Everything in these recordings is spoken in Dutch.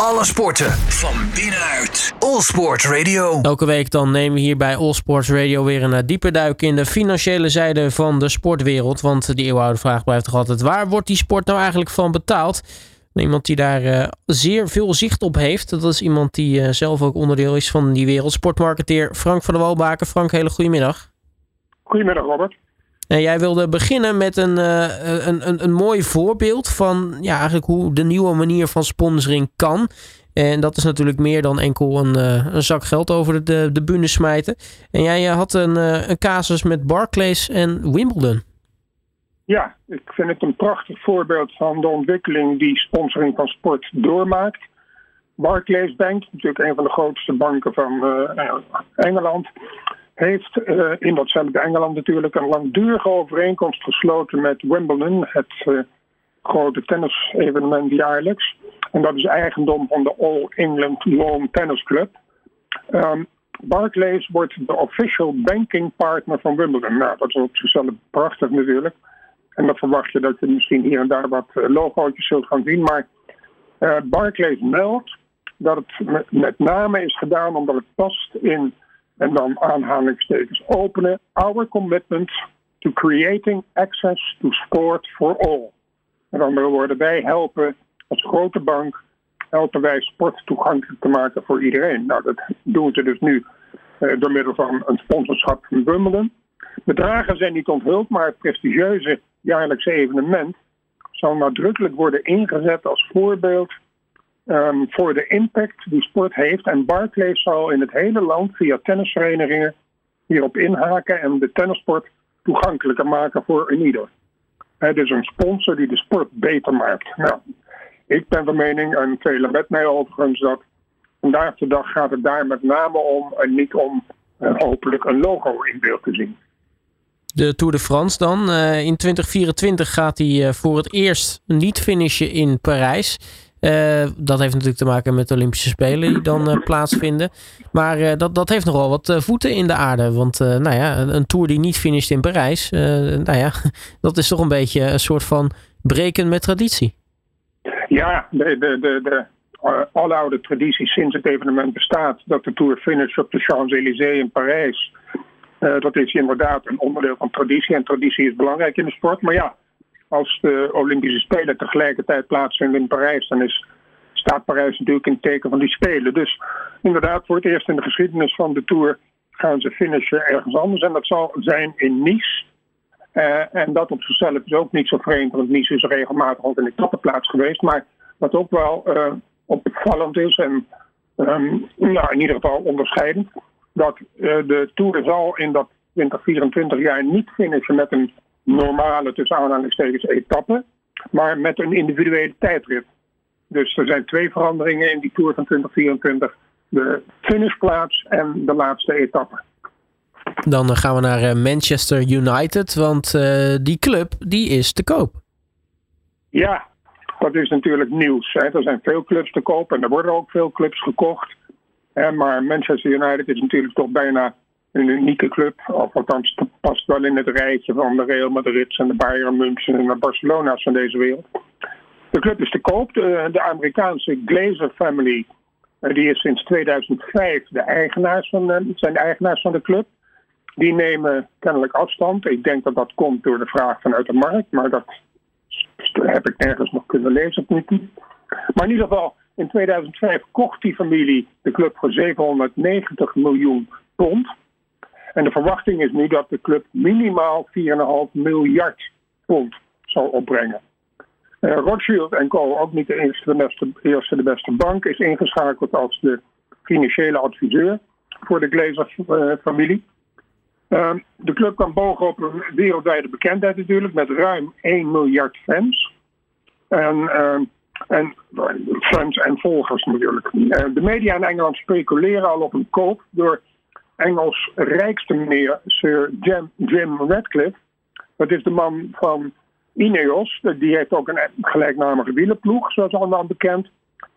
Alle sporten van binnenuit. All Sport Radio. Elke week dan nemen we hier bij All Sports Radio weer een eh, diepe duik in de financiële zijde van de sportwereld. Want die eeuwenoude vraag blijft toch altijd: waar wordt die sport nou eigenlijk van betaald? Iemand die daar uh, zeer veel zicht op heeft. Dat is iemand die uh, zelf ook onderdeel is van die wereld. Sportmarketeer Frank van der Walbaken. Frank, hele goedemiddag. Goedemiddag, Robert. En jij wilde beginnen met een, uh, een, een, een mooi voorbeeld van ja, eigenlijk hoe de nieuwe manier van sponsoring kan. En dat is natuurlijk meer dan enkel een, een zak geld over de, de, bühne smijten. En jij had een, een casus met Barclays en Wimbledon. Ja, ik vind het een prachtig voorbeeld van de ontwikkeling die sponsoring van sport doormaakt. Barclays Bank, natuurlijk een van de grootste banken van Engeland, heeft uh, in datzelfde Engeland natuurlijk een langdurige overeenkomst gesloten met Wimbledon, het uh, grote tennisevenement jaarlijks. En dat is eigendom van de All England Lawn Tennis Club. Um, Barclays wordt de official banking partner van Wimbledon. Nou, dat is op zichzelf prachtig natuurlijk. En dan verwacht je dat je misschien hier en daar wat logootjes zult gaan zien. Maar Barclays meldt dat het met name is gedaan omdat het past in, en dan aanhalingstekens openen, our commitment to creating access to sport for all. Met andere woorden, wij helpen als grote bank, helpen wij sport toegankelijk te maken voor iedereen. Nou, dat doen ze dus nu uh, door middel van een sponsorschap van Wimbledon. Bedragen zijn niet onthuld, maar het prestigieuze jaarlijkse evenement zal nadrukkelijk worden ingezet als voorbeeld um, voor de impact die sport heeft. En Barclays zal in het hele land via tennisverenigingen hierop inhaken en de tennissport toegankelijker maken voor een ieder. Het is een sponsor die de sport beter maakt. Nou, ik ben van mening, en velen met mij overigens, dat vandaag de dag gaat het daar met name om en niet om uh, hopelijk een logo in beeld te zien de Tour de France dan. Uh, in 2024 gaat hij uh, voor het eerst niet finishen in Parijs. Uh, dat heeft natuurlijk te maken met de Olympische Spelen die dan plaatsvinden. Maar dat, dat heeft nogal wat voeten in de aarde. Want nou ja, een, een, Tour die niet finisht in Parijs, nou ja, dat is toch een beetje een soort van breken met traditie. Ja, de, de, de, de aloude traditie sinds het evenement bestaat dat de Tour finish op de Champs-Élysées in Parijs. Dat is inderdaad een onderdeel van traditie. En traditie is belangrijk in de sport. Maar ja, als de Olympische Spelen tegelijkertijd plaatsvinden in Parijs, dan is, staat Parijs natuurlijk in het teken van die Spelen. Dus inderdaad, voor het eerst in de geschiedenis van de Tour gaan ze finishen ergens anders. En dat zal zijn in Nice. Uh, en dat op zichzelf is ook niet zo vreemd, want Nice is regelmatig ook een etappeplaats geweest. Maar wat ook wel uh, opvallend is en nou, in ieder geval onderscheidend, dat uh, de Tour zal in dat 2024 jaar niet finishen met een normale, tussen aanhalingstekens, etappe, maar met een individuele tijdrit. Dus er zijn twee veranderingen in die Tour van 2024. De finishplaats en de laatste etappe. Dan gaan we naar eh, Manchester United, want uh, die club die is te koop. Ja, dat is natuurlijk nieuws. Hè. Er zijn veel clubs te koop en er worden ook veel clubs gekocht maar Manchester United is natuurlijk toch bijna een unieke club. Of althans, past wel in het rijtje van de Real Madrid en de Bayern München en de Barcelona's van deze wereld. De club is te koop. De, de Amerikaanse Glazer family, eh, die is sinds 2005 de eigenaars van de, zijn eigenaars van de club. Die nemen kennelijk afstand. Ik denk dat dat komt door de vraag vanuit de markt, maar dat heb ik nergens nog kunnen lezen op niet. Maar in ieder geval, in 2005 kocht die familie de club voor 790 miljoen pond. En de verwachting is nu dat de club minimaal 4,5 miljard pond zal opbrengen. Uh, Rothschild Co., ook niet de eerste de, beste, de beste bank, is ingeschakeld als de financiële adviseur voor de Glazer-familie. Uh, de club kan bogen op een wereldwijde bekendheid natuurlijk, met ruim 1 miljard fans. En uh, en fans en volgers natuurlijk. Eh, de media in Engeland speculeren al op een koop door Engels rijkste meneer Sir Jim, Jim Radcliffe. Dat is de man van Ineos. Die heeft ook een gelijknamige wielenploeg, zoals allemaal bekend.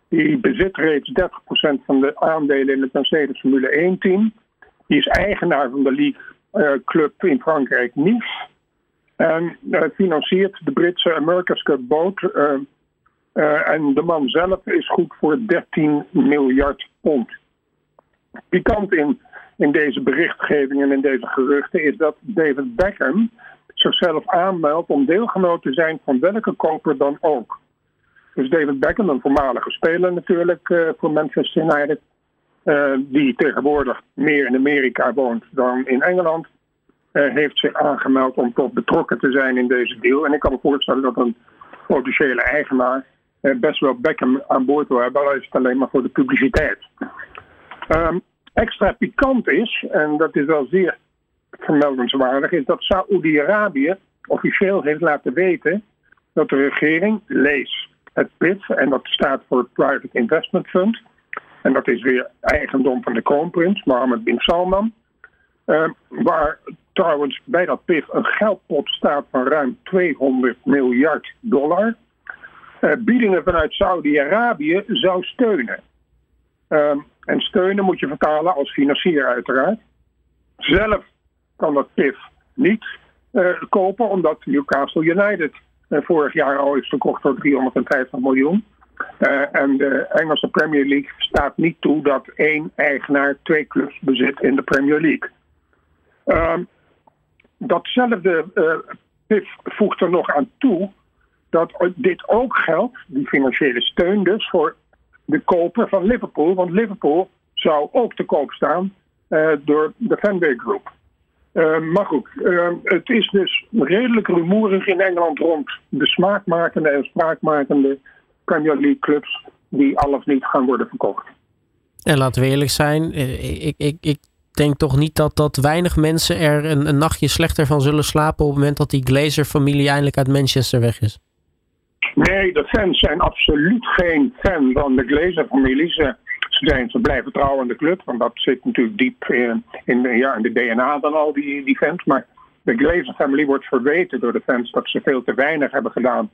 Die bezit reeds 30% van de aandelen in het Mercedes Formule 1 team. Die is eigenaar van de League uh, Club in Frankrijk, Nice. En uh, financiert de Britse America's Cup boot uh, en de man zelf is goed voor 13 miljard pond. Pikant in, in deze berichtgeving en in deze geruchten is dat David Beckham zichzelf aanmeldt om deelgenoot te zijn van welke koper dan ook. Dus David Beckham, een voormalige speler natuurlijk uh, voor Manchester United, uh, die tegenwoordig meer in Amerika woont dan in Engeland, uh, heeft zich aangemeld om toch betrokken te zijn in deze deal. En ik kan me voorstellen dat een potentiële eigenaar best wel Beckham aan boord wil hebben, al is het alleen maar voor de publiciteit. Um, extra pikant is, en dat is wel zeer vermeldenswaardig, is dat Saoedi-Arabië officieel heeft laten weten dat de regering, lees het PIF, en dat staat voor Private Investment Fund, en dat is weer eigendom van de kroonprins, Mohammed bin Salman, uh, waar trouwens bij dat PIF een geldpot staat van ruim 200 miljard dollar, uh, biedingen vanuit Saudi-Arabië zou steunen. Uh, en steunen moet je vertalen als financier uiteraard. Zelf kan dat PIF niet uh, kopen, omdat Newcastle United uh, vorig jaar al is verkocht voor 350 miljoen. Uh, en de Engelse Premier League staat niet toe dat één eigenaar twee clubs bezit in de Premier League. Ehm, datzelfde PIF voegt er nog aan toe dat dit ook geldt, die financiële steun dus, voor de koper van Liverpool. Want Liverpool zou ook te koop staan uh, door de Fenway Group. Uh, maar goed, uh, het is dus redelijk rumoerig in Engeland rond de smaakmakende en spraakmakende Premier League clubs die al of niet gaan worden verkocht. En laten we eerlijk zijn, ik, ik, ik denk toch niet dat, dat weinig mensen er een, een nachtje slechter van zullen slapen op het moment dat die Glazer-familie eindelijk uit Manchester weg is. Nee, de fans zijn absoluut geen fan van de Glazer-familie. Ze, zijn, ze blijven trouw aan de club, want dat zit natuurlijk diep in, in, ja, in de DNA van al die, die fans. Maar de Glazer-familie wordt verweten door de fans dat ze veel te weinig hebben gedaan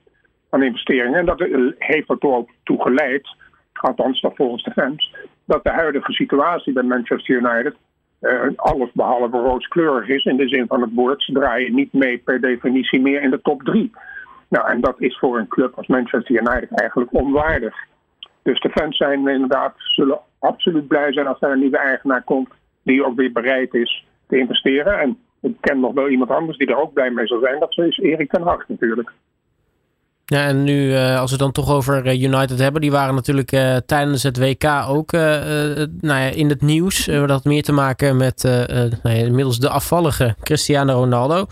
aan investeringen. En dat heeft er ook toe geleid, althans dat volgens de fans, dat de huidige situatie bij Manchester United uh, alles behalve rooskleurig is. In de zin van het woord, ze draaien niet mee per definitie meer in de top drie. Nou, en dat is voor een club als Manchester United eigenlijk onwaardig. Dus de fans zijn inderdaad, zullen absoluut blij zijn als er een nieuwe eigenaar komt die ook weer bereid is te investeren. En ik ken nog wel iemand anders die er ook blij mee zal zijn. Dat is Erik ten Hag natuurlijk. Ja, en nu uh, als we dan toch over uh, United hebben, die waren natuurlijk uh, tijdens het WK ook nou ja, in het nieuws. dat had meer te maken met nou ja, inmiddels de afvallige Cristiano Ronaldo.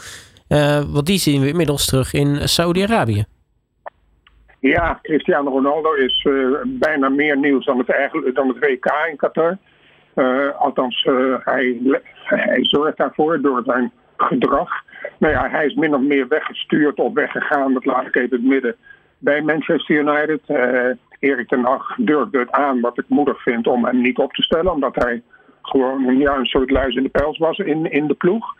Uh, want die zien we inmiddels terug in Saudi-Arabië. Ja, Cristiano Ronaldo is uh, bijna meer nieuws dan het, dan het WK in Qatar. Uh, althans, hij, hij zorgt daarvoor door zijn gedrag. Nou ja, hij is min of meer weggestuurd of weggegaan, dat laat ik even het midden, bij Manchester United. Erik ten Hag durfde het aan, wat ik moedig vind, om hem niet op te stellen. Omdat hij gewoon ja, een soort luis in de pels was in, in de ploeg.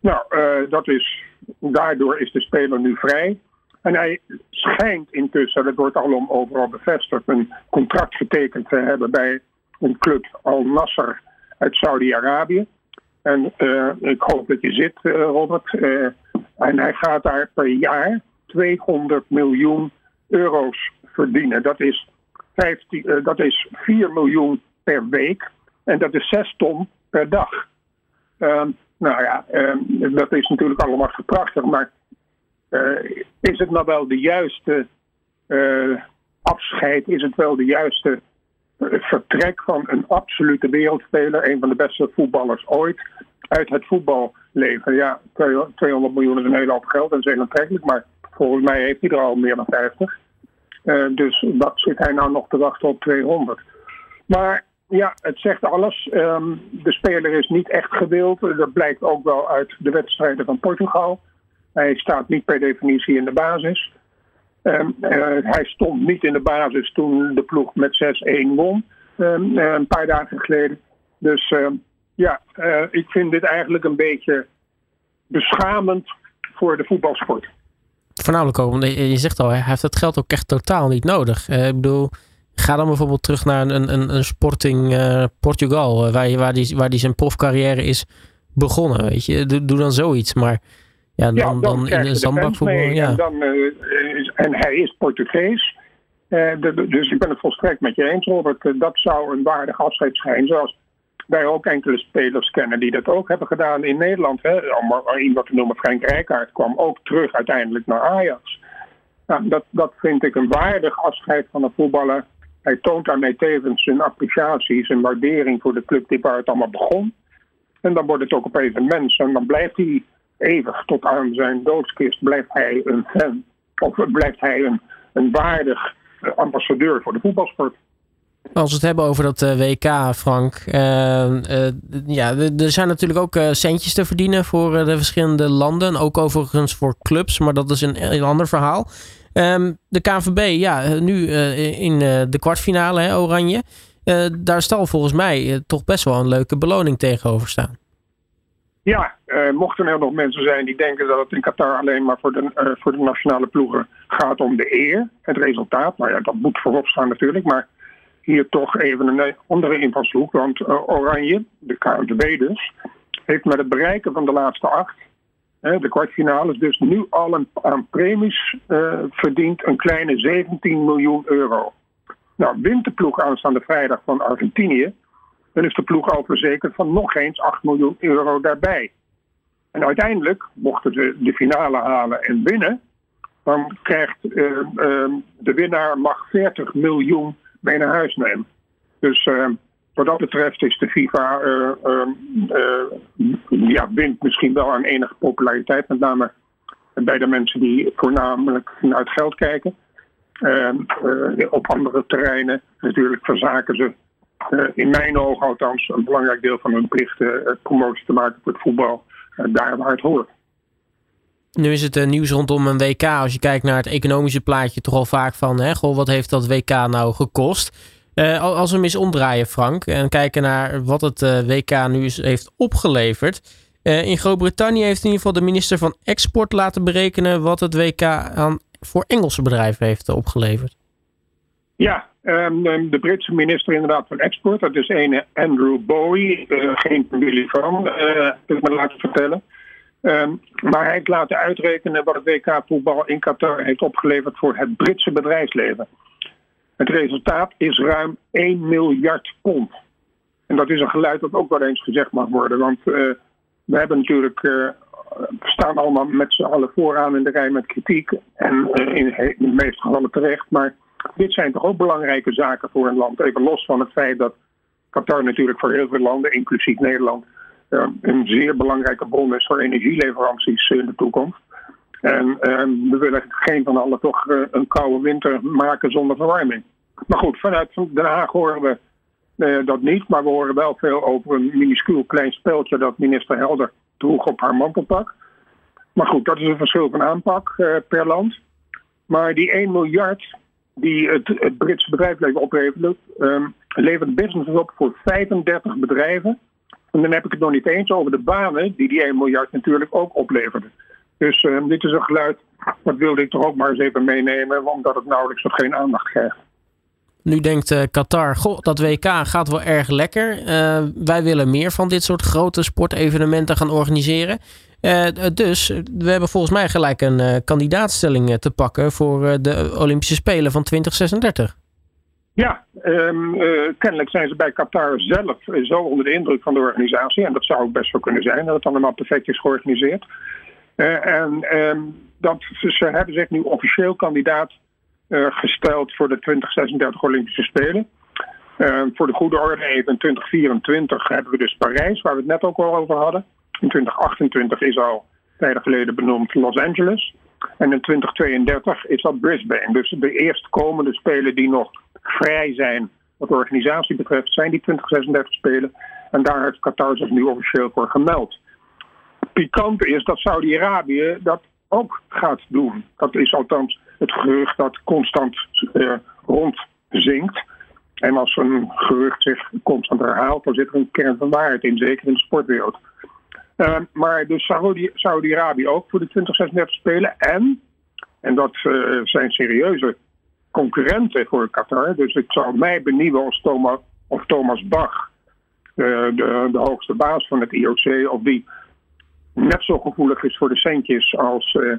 Nou, dat is, daardoor is de speler nu vrij. En hij schijnt intussen, dat wordt allemaal overal bevestigd, een contract getekend te hebben bij een club Al Nasser uit Saudi-Arabië. En uh, ik hoop dat je zit, uh, Robert. en hij gaat daar per jaar 200 miljoen euro's verdienen. Dat is, 15, dat is 4 miljoen per week en dat is 6 ton per dag. Ehm, nou ja, ehm, dat is natuurlijk allemaal prachtig, maar uh, is het nou wel de juiste uh, afscheid? Is het wel de juiste uh, vertrek van een absolute wereldspeler, een van de beste voetballers ooit, uit het voetballeven? Ja, 200 miljoen is een hele hoop geld en is heel aantrekkelijk, maar volgens mij heeft hij er al meer dan 50. dus wat zit hij nou nog te wachten op 200? Maar ja, het zegt alles. Um, de speler is niet echt gewild. Dat blijkt ook wel uit de wedstrijden van Portugal. Hij staat niet per definitie in de basis. Um, hij stond niet in de basis toen de ploeg met 6-1 won. Um, uh, een paar dagen geleden. Dus ja, uh, ik vind dit eigenlijk een beetje beschamend voor de voetbalsport. Voornamelijk ook, omdat je zegt al, hij heeft het geld ook echt totaal niet nodig. ik bedoel, Ga dan bijvoorbeeld terug naar een, een, een Sporting uh, Portugal, waar, waar, die, waar die zijn profcarrière is begonnen. Weet je, doe, doe dan zoiets. Maar ja, dan, ja, dan, dan in een zandbakvoetbal. Ja. En, dan, uh, en hij is Portugees. dus ik ben het volstrekt met je eens, Robert. dat zou een waardig afscheid zijn. Zoals wij ook enkele spelers kennen die dat ook hebben gedaan in Nederland. Hè. Om maar iemand te noemen, Frank Rijkaard kwam ook terug uiteindelijk naar Ajax. Nou, dat, dat vind ik een waardig afscheid van een voetballer. Hij toont daarmee tevens zijn appreciatie, zijn waardering voor de club die waar het allemaal begon. En dan wordt het ook opeens een mens. En dan blijft hij eeuwig tot aan zijn doodskist blijft hij een fan. Of blijft hij een, waardig ambassadeur voor de voetbalsport. Als we het hebben over dat eh, WK, Frank. Uh, ja, er zijn natuurlijk ook centjes te verdienen voor de verschillende landen. Ook overigens voor clubs, maar dat is een, een ander verhaal. Ehm, de KNVB, ja, nu in de kwartfinale, hè, Oranje. daar zal volgens mij toch best wel een leuke beloning tegenover staan. Ja, mochten er nog mensen zijn die denken dat het in Qatar alleen maar voor de, voor de nationale ploegen gaat om de eer, het resultaat. Nou ja, dat moet voorop staan natuurlijk, maar hier toch even een andere invalshoek. Want Oranje, de KNVB dus, heeft met het bereiken van de laatste acht, de kwartfinales, dus nu al een, aan premies uh, verdiend een kleine 17 miljoen euro. Nou, wint de ploeg aanstaande vrijdag van Argentinië, dan is de ploeg al verzekerd van nog eens 8 miljoen euro daarbij. En uiteindelijk, mochten ze de finale halen en winnen, dan krijgt uh, uh, de winnaar mag 40 miljoen mee naar huis nemen. Dus wat dat betreft is de FIFA uh, uh, ja, wint misschien wel aan enige populariteit, met name bij de mensen die voornamelijk naar het geld kijken. Ehm, op andere terreinen natuurlijk verzaken ze in mijn ogen althans een belangrijk deel van hun plichten promotie te maken voor het voetbal daar waar het hoort. Nu is het nieuws rondom een WK. Als je kijkt naar het economische plaatje, toch al vaak van: hè, goh, wat heeft dat WK nou gekost? Uh, als we hem eens omdraaien, Frank, en kijken naar wat het uh, WK nu is, heeft opgeleverd. Uh, in Groot-Brittannië heeft in ieder geval de minister van Export laten berekenen wat het WK aan, voor Engelse bedrijven heeft opgeleverd. Ja, um, de Britse minister inderdaad van Export, dat is een Andrew Bowie, geen familie van, heb ik me laten vertellen. Um, maar hij heeft laten uitrekenen wat het WK-voetbal in Qatar heeft opgeleverd voor het Britse bedrijfsleven. Het resultaat is ruim 1 miljard pond. En dat is een geluid dat ook wel eens gezegd mag worden. Want uh, we hebben natuurlijk, uh, staan allemaal met z'n allen vooraan in de rij met kritiek. En uh, in, in de meeste gevallen terecht. Maar dit zijn toch ook belangrijke zaken voor een land. Even los van het feit dat Qatar natuurlijk voor heel veel landen, inclusief Nederland, een zeer belangrijke bron is voor energieleveranties in de toekomst. En we willen geen van allen toch eh, een koude winter maken zonder verwarming. Maar goed, vanuit Den Haag horen we uh, dat niet. Maar we horen wel veel over een minuscuul klein speltje dat minister Helder droeg op haar mantelpak. Maar goed, dat is een verschil van aanpak uh, per land. Maar die 1 miljard die het, het Britse bedrijfsleven oplevert, um, levert business op voor 35 bedrijven en dan heb ik het nog niet eens over de banen die die 1 miljard natuurlijk ook opleverde. Dus uh, dit is een geluid, dat wilde ik toch ook maar eens even meenemen, omdat het nauwelijks of geen aandacht krijgt. Nu denkt uh, Qatar, goh, dat WK gaat wel erg lekker. Uh, wij willen meer van dit soort grote sportevenementen gaan organiseren. dus we hebben volgens mij gelijk een kandidaatstelling te pakken voor de Olympische Spelen van 2036. Ja, um, uh, kennelijk zijn ze bij Qatar zelf zo onder de indruk van de organisatie. En dat zou ook best wel kunnen zijn, dat het allemaal perfect is georganiseerd. Uh, en um, dat, ze hebben zich nu officieel kandidaat uh, gesteld voor de 2036 Olympische Spelen. Ehm, voor de goede orde even in 2024 hebben we dus Parijs, waar we het net ook al over hadden. In 2028 is al tijden geleden benoemd Los Angeles. En in 2032 is dat Brisbane. Dus de eerstkomende spelen die nog vrij zijn wat organisatie betreft, zijn die 2036 spelen. En daar heeft Qatar zich nu officieel voor gemeld. Pikant is dat Saudi-Arabië dat ook gaat doen. Dat is althans het gerucht dat constant uh, rondzinkт. En als een gerucht zich constant herhaalt, dan zit er een kern van waarheid in, zeker in de sportwereld. Uh, maar dus Saudi-Arabië ook voor de 2036 spelen. En, en dat uh, zijn serieuze concurrenten voor Qatar. Dus ik zou mij benieuwen als Thomas, of Thomas Bach, de, de, hoogste baas van het IOC, of die net zo gevoelig is voor de centjes als uh,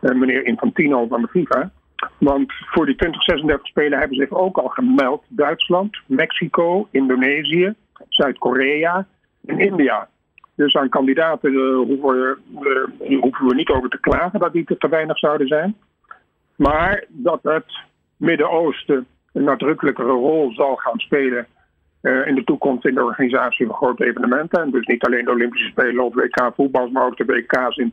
meneer Infantino van de FIFA. Want voor die 2036 Spelen hebben zich ook al gemeld Duitsland, Mexico, Indonesië, Zuid-Korea en India. Dus aan kandidaten uh, hoeven, we, niet over te klagen dat die te weinig zouden zijn. Maar dat het Midden-Oosten een nadrukkelijkere rol zal gaan spelen uh, in de toekomst in de organisatie van grote evenementen. En dus niet alleen de Olympische Spelen of WK voetbal, maar ook de WK's in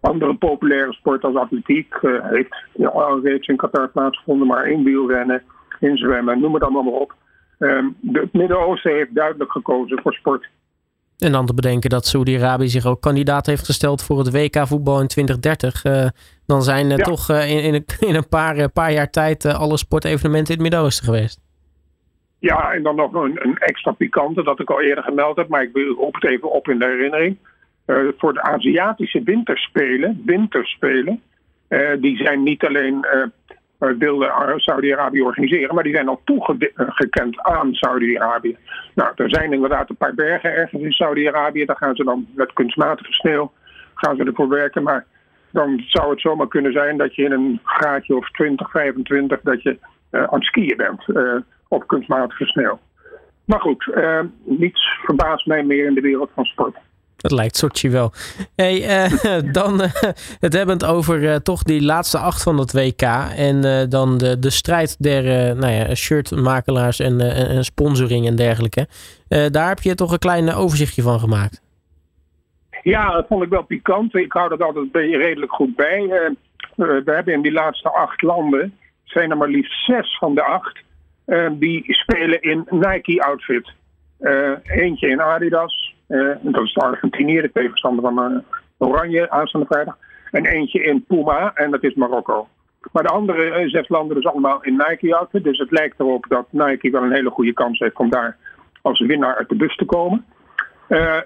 andere populaire sporten als atletiek. Uh, heeft ja, al reeds in Qatar plaatsgevonden, maar in wielrennen, in zwemmen, noem het allemaal maar op. Uh, het Midden-Oosten heeft duidelijk gekozen voor sport. En dan te bedenken dat Saudi-Arabië zich ook kandidaat heeft gesteld voor het WK voetbal in 2030. Uh, dan zijn er ja. toch in, in, een, in, een paar, paar jaar tijd alle sportevenementen in het Midden-Oosten geweest. Ja, en dan nog een, een, extra pikante dat ik al eerder gemeld heb, maar ik roep het even op in de herinnering. voor de Aziatische winterspelen, winterspelen, die zijn niet alleen wilde Saudi-Arabië organiseren, maar die zijn al toegekend aan Saudi-Arabië. Nou, er zijn inderdaad een paar bergen ergens in Saudi-Arabië, daar gaan ze dan met kunstmatige sneeuw gaan ze ervoor werken, maar dan zou het zomaar kunnen zijn dat je in een graadje of 20, 25 dat je uh, aan het skiën bent uh, op kunstmatige sneeuw. Maar goed, uh, niets verbaast mij meer in de wereld van sport. Dat lijkt Sochi wel. Hey, uh, dan uh, het hebben over uh, toch die laatste acht van het WK. En dan de, de strijd der nou ja, shirtmakelaars en, en sponsoring en dergelijke. daar heb je toch een klein overzichtje van gemaakt. Ja, dat vond ik wel pikant. Ik hou dat altijd redelijk goed bij. we hebben in die laatste acht landen, zijn er maar liefst zes van de acht, die spelen in Nike-outfit. eentje in Adidas, uh, dat is de Argentinië, de tegenstander van Oranje aanstaande vrijdag. En eentje in Puma, en dat is Marokko. Maar de andere zes landen dus allemaal in Nike-outfit. Dus het lijkt erop dat Nike wel een hele goede kans heeft om daar als winnaar uit de bus te komen.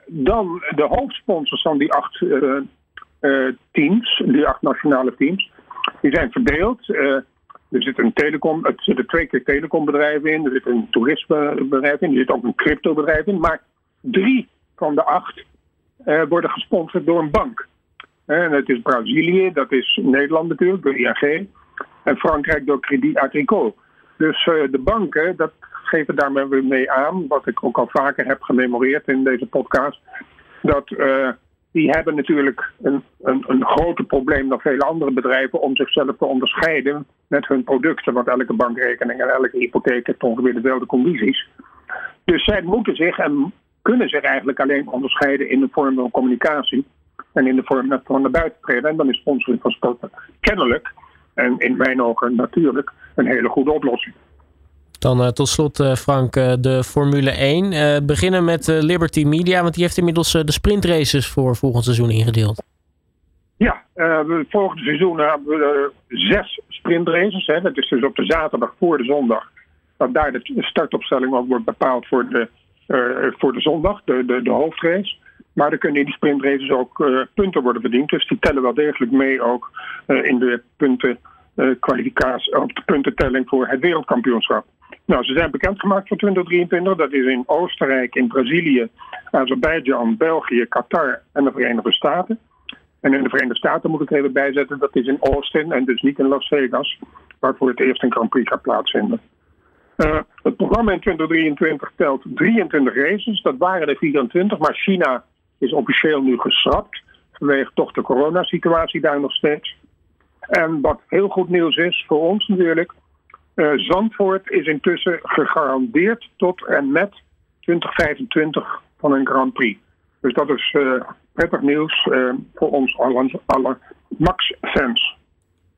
dan de hoofdsponsors van die acht teams, die acht nationale teams, die zijn verdeeld. Er zit een telecom, er zitten twee keer telecombedrijven in, er zit een toerismebedrijf in, er zit ook een cryptobedrijf in. Maar drie van de acht uh, worden gesponsord door een bank. En dat is Brazilië, dat is Nederland natuurlijk, door ING. En Frankrijk door Crédit Agricole. Dus uh, de banken, dat geven daarmee mee aan, wat ik ook al vaker heb gememoreerd in deze podcast. Dat die hebben natuurlijk een, een, een groter probleem dan vele andere bedrijven om zichzelf te onderscheiden met hun producten. Want elke bankrekening en elke hypotheek heeft ongeveer dezelfde condities. Dus zij moeten zich en kunnen zich eigenlijk alleen onderscheiden in de vorm van communicatie en in de vorm van naar buiten treden. En dan is sponsoring van sport kennelijk, en in mijn ogen natuurlijk, een hele goede oplossing. Dan uh, tot slot, uh, Frank, uh, de Formule 1. beginnen met Liberty Media, want die heeft inmiddels de sprintraces voor volgend seizoen ingedeeld. Ja, volgende seizoen hebben we zes sprintraces. Hè. Dat is dus op de zaterdag voor de zondag. Dat daar de startopstelling ook wordt bepaald voor de voor de zondag, de, de, de hoofdrace. Maar er kunnen in die sprintraces ook punten worden verdiend. Dus die tellen wel degelijk mee ook in de punten, kwalificatie, op de puntentelling voor het wereldkampioenschap. Nou, ze zijn bekendgemaakt voor 2023. Dat is in Oostenrijk, in Brazilië, Azerbeidzjan, België, Qatar en de Verenigde Staten. En in de Verenigde Staten moet ik even bijzetten, dat is in Austin en dus niet in Las Vegas, waarvoor het eerst een Grand Prix gaat plaatsvinden. Uh, het programma in 2023 telt 23 races. Dat waren er 24, maar China is officieel nu geschrapt. Vanwege toch de coronasituatie daar nog steeds. En wat heel goed nieuws is voor ons natuurlijk. Uh, Zandvoort is intussen gegarandeerd tot en met 2025 van een Grand Prix. Dus dat is uh, prettig nieuws voor ons alle, alle Max-fans.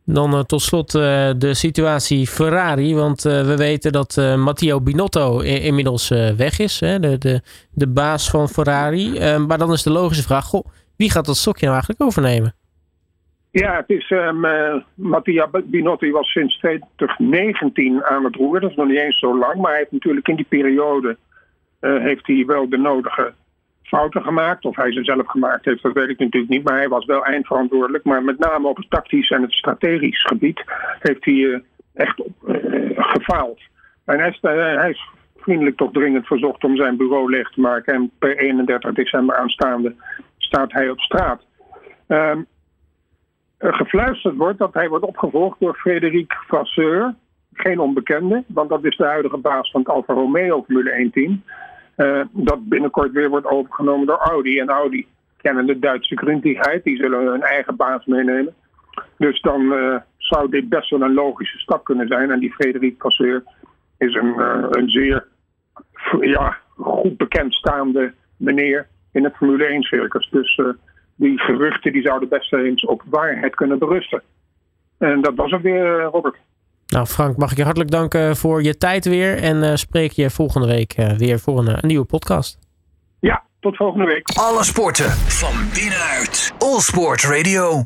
Dan tot slot de situatie Ferrari. Want we weten dat Matteo Binotto inmiddels weg is. Hè, de, de, de baas van Ferrari. maar dan is de logische vraag: wie gaat dat stokje nou eigenlijk overnemen? Ja, het is um, Mattia Binotto was sinds 2019 aan het roer. Dat is nog niet eens zo lang. Maar hij heeft natuurlijk in die periode heeft hij wel de nodige fouten gemaakt. Of hij ze zelf gemaakt heeft, dat weet ik natuurlijk niet. Maar hij was wel eindverantwoordelijk. Maar met name op het tactisch en het strategisch gebied heeft hij uh, echt uh, gefaald. En hij is, uh, hij is, vriendelijk toch dringend verzocht om zijn bureau leeg te maken. En per 31 december aanstaande staat hij op straat. Um, gefluisterd wordt dat hij wordt opgevolgd door Frederik Vasseur. Geen onbekende, want dat is de huidige baas van het Alfa Romeo Formule 1 team. Uh, dat binnenkort weer wordt overgenomen door Audi. En Audi kennen de Duitse grintigheid, die zullen hun eigen baas meenemen. Dus dan uh, zou dit best wel een logische stap kunnen zijn. En die Frederik Vasseur is een, een zeer ja, goed bekendstaande meneer in het Formule 1 circus. Dus die geruchten die zouden best eens op waarheid kunnen berusten. En dat was het weer, Robert. Nou, Frank, mag ik je hartelijk danken voor je tijd weer. En uh, spreek je volgende week uh, weer voor een, een, nieuwe podcast. Ja, tot volgende week. Alle sporten van binnenuit. All Sport Radio.